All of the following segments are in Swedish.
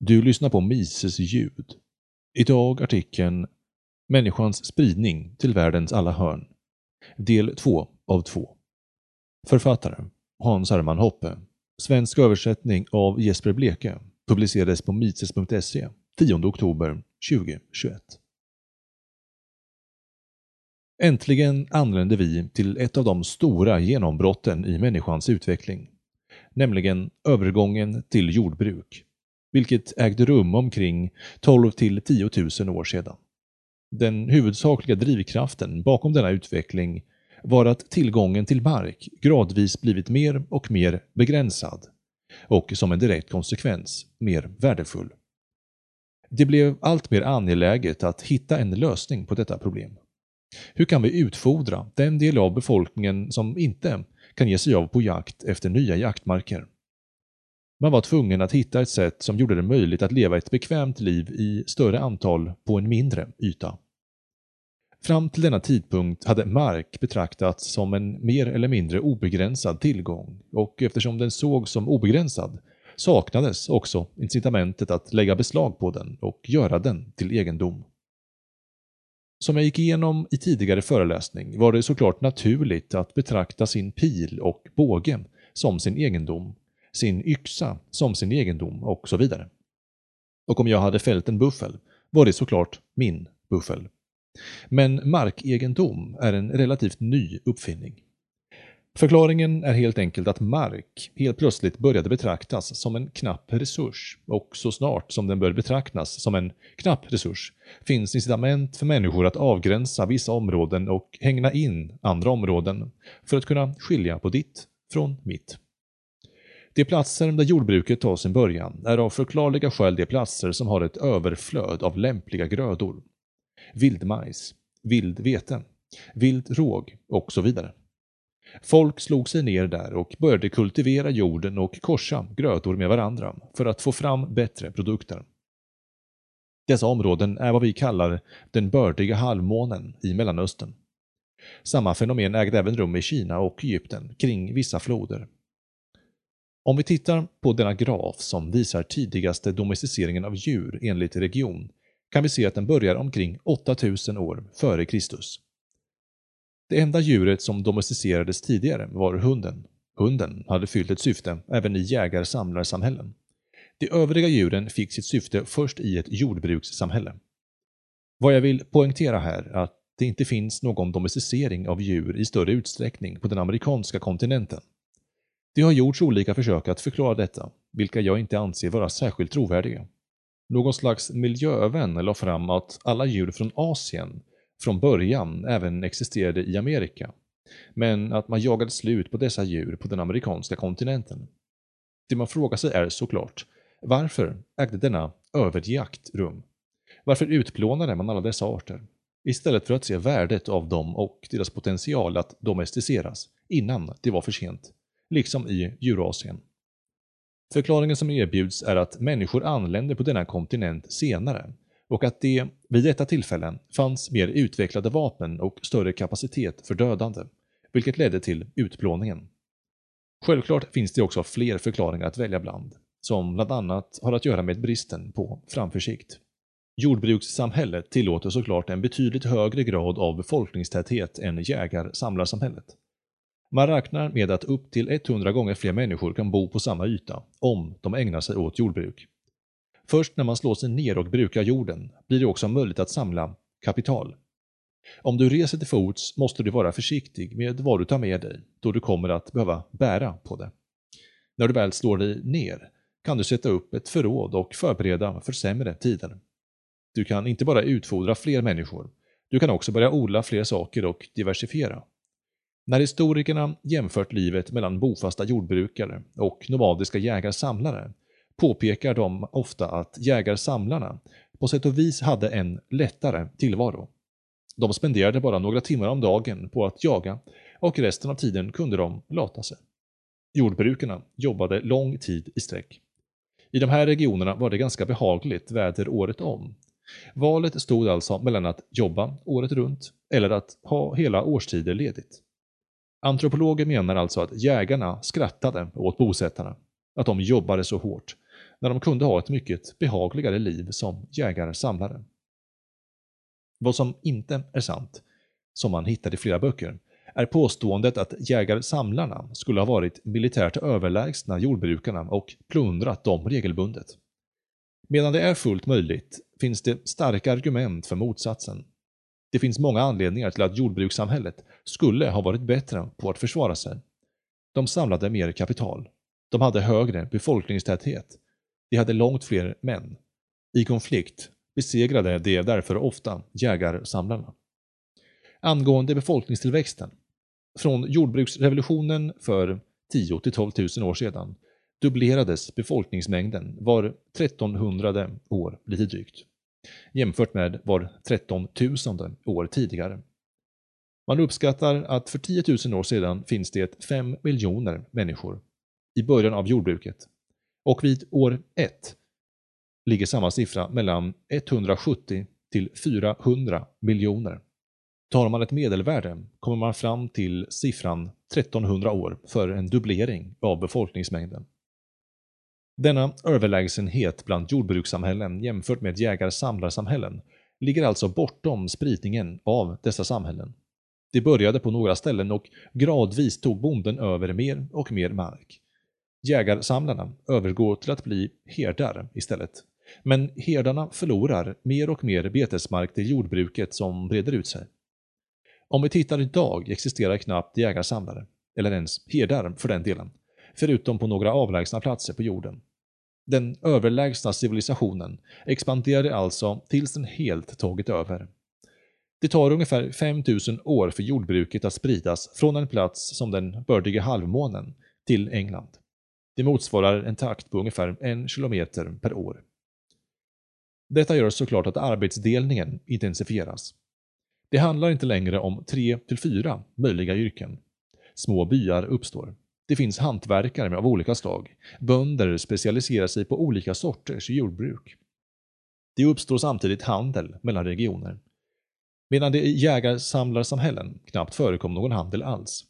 Du lyssnar på Mises ljud. Idag artikeln Människans spridning till världens alla hörn. Del 2 av 2. Författare Hans Hermann Hoppe. Svensk översättning av Jesper Bleke. Publicerades på mises.se 10 oktober 2021. Äntligen anländer vi till ett av de stora genombrotten i människans utveckling. Nämligen övergången till jordbruk vilket ägde rum omkring 12 till 10 000 år sedan. Den huvudsakliga drivkraften bakom denna utveckling var att tillgången till mark gradvis blivit mer och mer begränsad och som en direkt konsekvens mer värdefull. Det blev allt mer angeläget att hitta en lösning på detta problem. Hur kan vi utfodra den del av befolkningen som inte kan ge sig av på jakt efter nya jaktmarker? Man var tvungen att hitta ett sätt som gjorde det möjligt att leva ett bekvämt liv i större antal på en mindre yta. Fram till denna tidpunkt hade mark betraktats som en mer eller mindre obegränsad tillgång och eftersom den sågs som obegränsad saknades också incitamentet att lägga beslag på den och göra den till egendom. Som jag gick igenom i tidigare föreläsning var det såklart naturligt att betrakta sin pil och båge som sin egendom sin yxa som sin egendom och så vidare. Och om jag hade fällt en buffel var det såklart min buffel. Men markegendom är en relativt ny uppfinning. Förklaringen är helt enkelt att mark helt plötsligt började betraktas som en knapp resurs och så snart som den bör betraktas som en knapp resurs finns incitament för människor att avgränsa vissa områden och hängna in andra områden för att kunna skilja på ditt från mitt. De platser där jordbruket tar sin början är av förklarliga skäl de platser som har ett överflöd av lämpliga grödor. Vildmajs, vildvete, vild råg och så vidare. Folk slog sig ner där och började kultivera jorden och korsa grödor med varandra för att få fram bättre produkter. Dessa områden är vad vi kallar den bördiga halvmånen i Mellanöstern. Samma fenomen ägde även rum i Kina och Egypten kring vissa floder. Om vi tittar på denna graf som visar tidigaste domesticeringen av djur enligt region kan vi se att den börjar omkring 8000 år före Kristus. Det enda djuret som domesticerades tidigare var hunden. Hunden hade fyllt ett syfte även i jägar-samlarsamhällen. De övriga djuren fick sitt syfte först i ett jordbrukssamhälle. Vad jag vill poängtera här är att det inte finns någon domesticering av djur i större utsträckning på den amerikanska kontinenten. Det har gjorts olika försök att förklara detta, vilka jag inte anser vara särskilt trovärdiga. Någon slags miljövän la fram att alla djur från Asien från början även existerade i Amerika, men att man jagade slut på dessa djur på den amerikanska kontinenten. Det man frågar sig är såklart, varför ägde denna överjakt rum? Varför utplånade man alla dessa arter? Istället för att se värdet av dem och deras potential att domesticeras innan det var för sent liksom i Eurasien. Förklaringen som erbjuds är att människor anlände på denna kontinent senare och att det vid detta tillfälle fanns mer utvecklade vapen och större kapacitet för dödande, vilket ledde till utplåningen. Självklart finns det också fler förklaringar att välja bland, som bland annat har att göra med bristen på framförsikt. Jordbrukssamhället tillåter såklart en betydligt högre grad av befolkningstäthet än jägar-samlarsamhället. Man räknar med att upp till 100 gånger fler människor kan bo på samma yta, om de ägnar sig åt jordbruk. Först när man slår sig ner och brukar jorden blir det också möjligt att samla kapital. Om du reser till fots måste du vara försiktig med vad du tar med dig, då du kommer att behöva bära på det. När du väl slår dig ner kan du sätta upp ett förråd och förbereda för sämre tider. Du kan inte bara utfodra fler människor, du kan också börja odla fler saker och diversifiera. När historikerna jämfört livet mellan bofasta jordbrukare och nomadiska jägar-samlare påpekar de ofta att jägar-samlarna på sätt och vis hade en lättare tillvaro. De spenderade bara några timmar om dagen på att jaga och resten av tiden kunde de lata sig. Jordbrukarna jobbade lång tid i sträck. I de här regionerna var det ganska behagligt väder året om. Valet stod alltså mellan att jobba året runt eller att ha hela årstider ledigt. Antropologer menar alltså att jägarna skrattade åt bosättarna, att de jobbade så hårt, när de kunde ha ett mycket behagligare liv som jägare-samlare. Vad som inte är sant, som man hittar i flera böcker, är påståendet att jägar-samlarna skulle ha varit militärt överlägsna jordbrukarna och plundrat dem regelbundet. Medan det är fullt möjligt finns det starka argument för motsatsen. Det finns många anledningar till att jordbrukssamhället skulle ha varit bättre på att försvara sig. De samlade mer kapital. De hade högre befolkningstäthet. De hade långt fler män. I konflikt besegrade de därför ofta jägarsamlarna. Angående befolkningstillväxten. Från jordbruksrevolutionen för 10 till 12 000 år sedan dubblerades befolkningsmängden var 1300 år lite drygt, jämfört med var 13 000 år tidigare. Man uppskattar att för 10 000 år sedan finns det 5 miljoner människor i början av jordbruket och vid år 1 ligger samma siffra mellan 170 till 400 miljoner. Tar man ett medelvärde kommer man fram till siffran 1300 år för en dubblering av befolkningsmängden. Denna överlägsenhet bland jordbrukssamhällen jämfört med jägar-samlarsamhällen ligger alltså bortom spridningen av dessa samhällen. Det började på några ställen och gradvis tog bonden över mer och mer mark. Jägarsamlarna övergår till att bli herdar istället. Men herdarna förlorar mer och mer betesmark till jordbruket som breder ut sig. Om vi tittar idag existerar knappt jägarsamlare, eller ens herdar för den delen, förutom på några avlägsna platser på jorden. Den överlägsna civilisationen expanderade alltså tills den helt tagit över. Det tar ungefär 5000 år för jordbruket att spridas från en plats som den bördiga halvmånen till England. Det motsvarar en takt på ungefär en kilometer per år. Detta gör såklart att arbetsdelningen intensifieras. Det handlar inte längre om tre till fyra möjliga yrken. Små byar uppstår. Det finns hantverkare av olika slag. Bönder specialiserar sig på olika sorters jordbruk. Det uppstår samtidigt handel mellan regioner. Medan det i jägarsamlarsamhällen knappt förekom någon handel alls.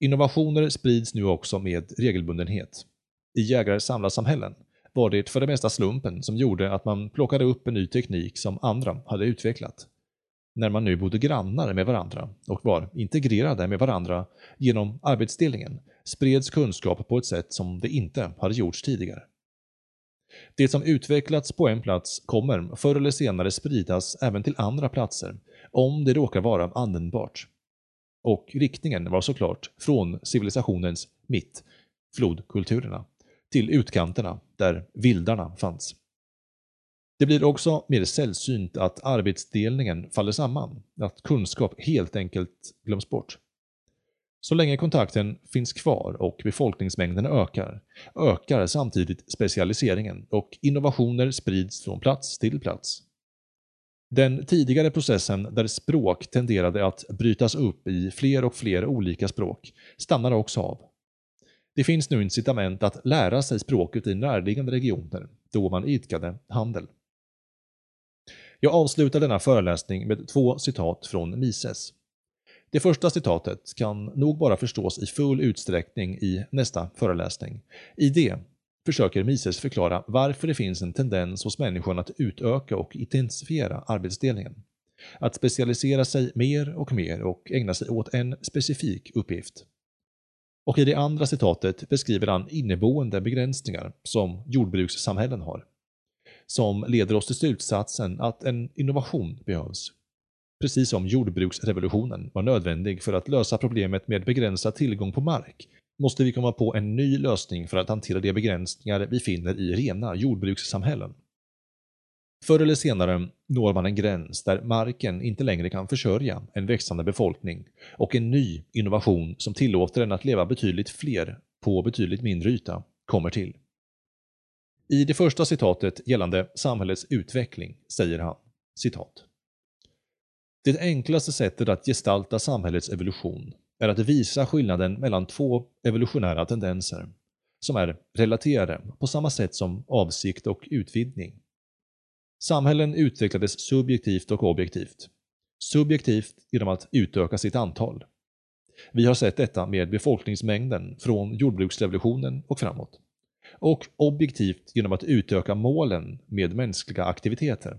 Innovationer sprids nu också med regelbundenhet. I jägar-samlarsamhällen var det för det mesta slumpen som gjorde att man plockade upp en ny teknik som andra hade utvecklat. När man nu bodde grannar med varandra och var integrerade med varandra genom arbetsdelningen spreds kunskap på ett sätt som det inte hade gjorts tidigare. Det som utvecklats på en plats kommer förr eller senare spridas även till andra platser, om det råkar vara användbart. Och riktningen var såklart från civilisationens mitt, flodkulturerna, till utkanterna, där vildarna fanns. Det blir också mer sällsynt att arbetsdelningen faller samman, att kunskap helt enkelt glöms bort. Så länge kontakten finns kvar och befolkningsmängden ökar, ökar samtidigt specialiseringen och innovationer sprids från plats till plats. Den tidigare processen där språk tenderade att brytas upp i fler och fler olika språk stannar också av. Det finns nu incitament att lära sig språket i närliggande regioner då man idkade handel. Jag avslutar denna föreläsning med två citat från Mises. Det första citatet kan nog bara förstås i full utsträckning i nästa föreläsning. I det försöker Mises förklara varför det finns en tendens hos människan att utöka och intensifiera arbetsdelningen. Att specialisera sig mer och mer och ägna sig åt en specifik uppgift. Och i det andra citatet beskriver han inneboende begränsningar som jordbrukssamhällen har. Som leder oss till slutsatsen att en innovation behövs precis som jordbruksrevolutionen var nödvändig för att lösa problemet med begränsad tillgång på mark, måste vi komma på en ny lösning för att hantera de begränsningar vi finner i rena jordbrukssamhällen. Förr eller senare når man en gräns där marken inte längre kan försörja en växande befolkning och en ny innovation som tillåter den att leva betydligt fler på betydligt mindre yta kommer till. I det första citatet gällande samhällets utveckling säger han citat det enklaste sättet att gestalta samhällets evolution är att visa skillnaden mellan två evolutionära tendenser, som är relaterade på samma sätt som avsikt och utvidgning. Samhällen utvecklades subjektivt och objektivt. Subjektivt genom att utöka sitt antal. Vi har sett detta med befolkningsmängden från jordbruksrevolutionen och framåt och objektivt genom att utöka målen med mänskliga aktiviteter.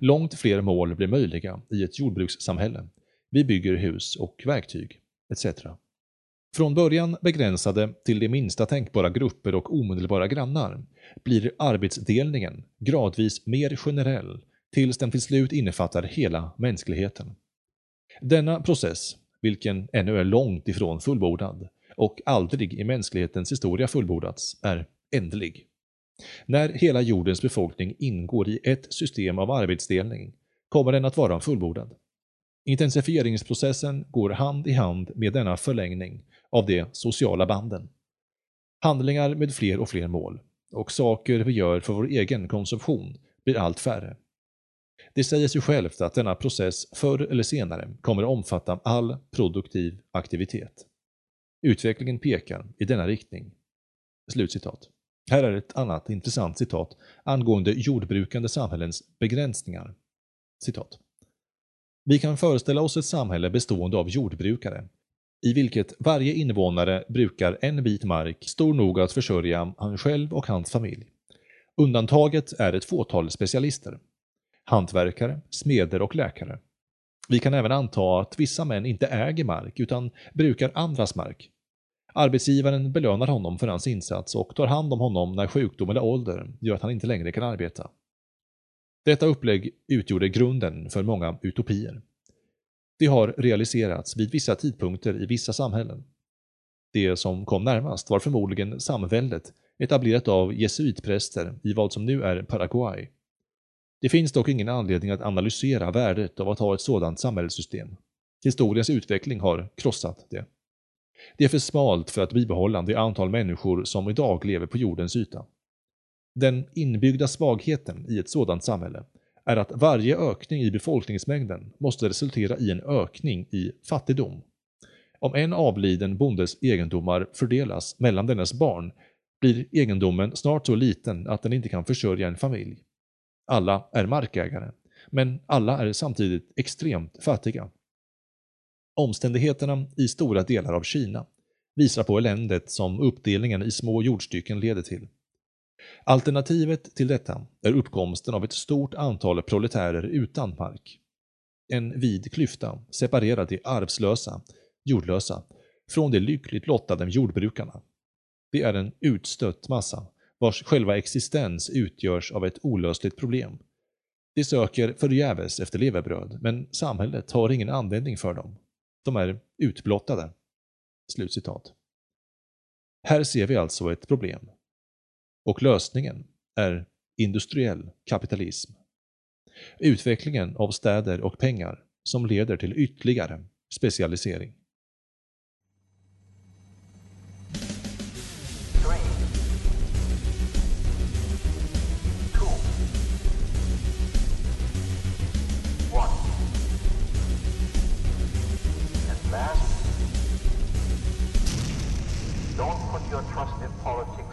Långt fler mål blir möjliga i ett jordbrukssamhälle. Vi bygger hus och verktyg, etc. Från början begränsade till de minsta tänkbara grupper och omedelbara grannar blir arbetsdelningen gradvis mer generell tills den till slut innefattar hela mänskligheten. Denna process, vilken ännu är långt ifrån fullbordad och aldrig i mänsklighetens historia fullbordats, är ändlig. När hela jordens befolkning ingår i ett system av arbetsdelning kommer den att vara fullbordad. Intensifieringsprocessen går hand i hand med denna förlängning av de sociala banden. Handlingar med fler och fler mål och saker vi gör för vår egen konsumtion blir allt färre. Det säger sig självt att denna process förr eller senare kommer att omfatta all produktiv aktivitet. Utvecklingen pekar i denna riktning. Slutcitat. Här är ett annat intressant citat angående jordbrukande samhällens begränsningar. Citat. Vi kan föreställa oss ett samhälle bestående av jordbrukare, i vilket varje invånare brukar en bit mark stor nog att försörja han själv och hans familj. Undantaget är ett fåtal specialister. Hantverkare, smeder och läkare. Vi kan även anta att vissa män inte äger mark utan brukar andras mark. Arbetsgivaren belönar honom för hans insats och tar hand om honom när sjukdom eller ålder gör att han inte längre kan arbeta. Detta upplägg utgjorde grunden för många utopier. Det har realiserats vid vissa tidpunkter i vissa samhällen. Det som kom närmast var förmodligen samväldet etablerat av jesuitpräster i vad som nu är Paraguay. Det finns dock ingen anledning att analysera värdet av att ha ett sådant samhällssystem. Historiens utveckling har krossat det. Det är för smalt för att bibehålla det antal människor som idag lever på jordens yta. Den inbyggda svagheten i ett sådant samhälle är att varje ökning i befolkningsmängden måste resultera i en ökning i fattigdom. Om en avliden bondes egendomar fördelas mellan dennes barn blir egendomen snart så liten att den inte kan försörja en familj. Alla är markägare, men alla är samtidigt extremt fattiga. Omständigheterna i stora delar av Kina visar på eländet som uppdelningen i små jordstycken leder till. Alternativet till detta är uppkomsten av ett stort antal proletärer utan mark. En vid klyfta separerar de arvslösa, jordlösa, från de lyckligt lottade jordbrukarna. Det är en utstött massa vars själva existens utgörs av ett olösligt problem. De söker förgäves efter levebröd, men samhället har ingen användning för dem. De är utblottade. Slutcitat. Här ser vi alltså ett problem. Och lösningen är industriell kapitalism. Utvecklingen av städer och pengar som leder till ytterligare specialisering. your trusted politics?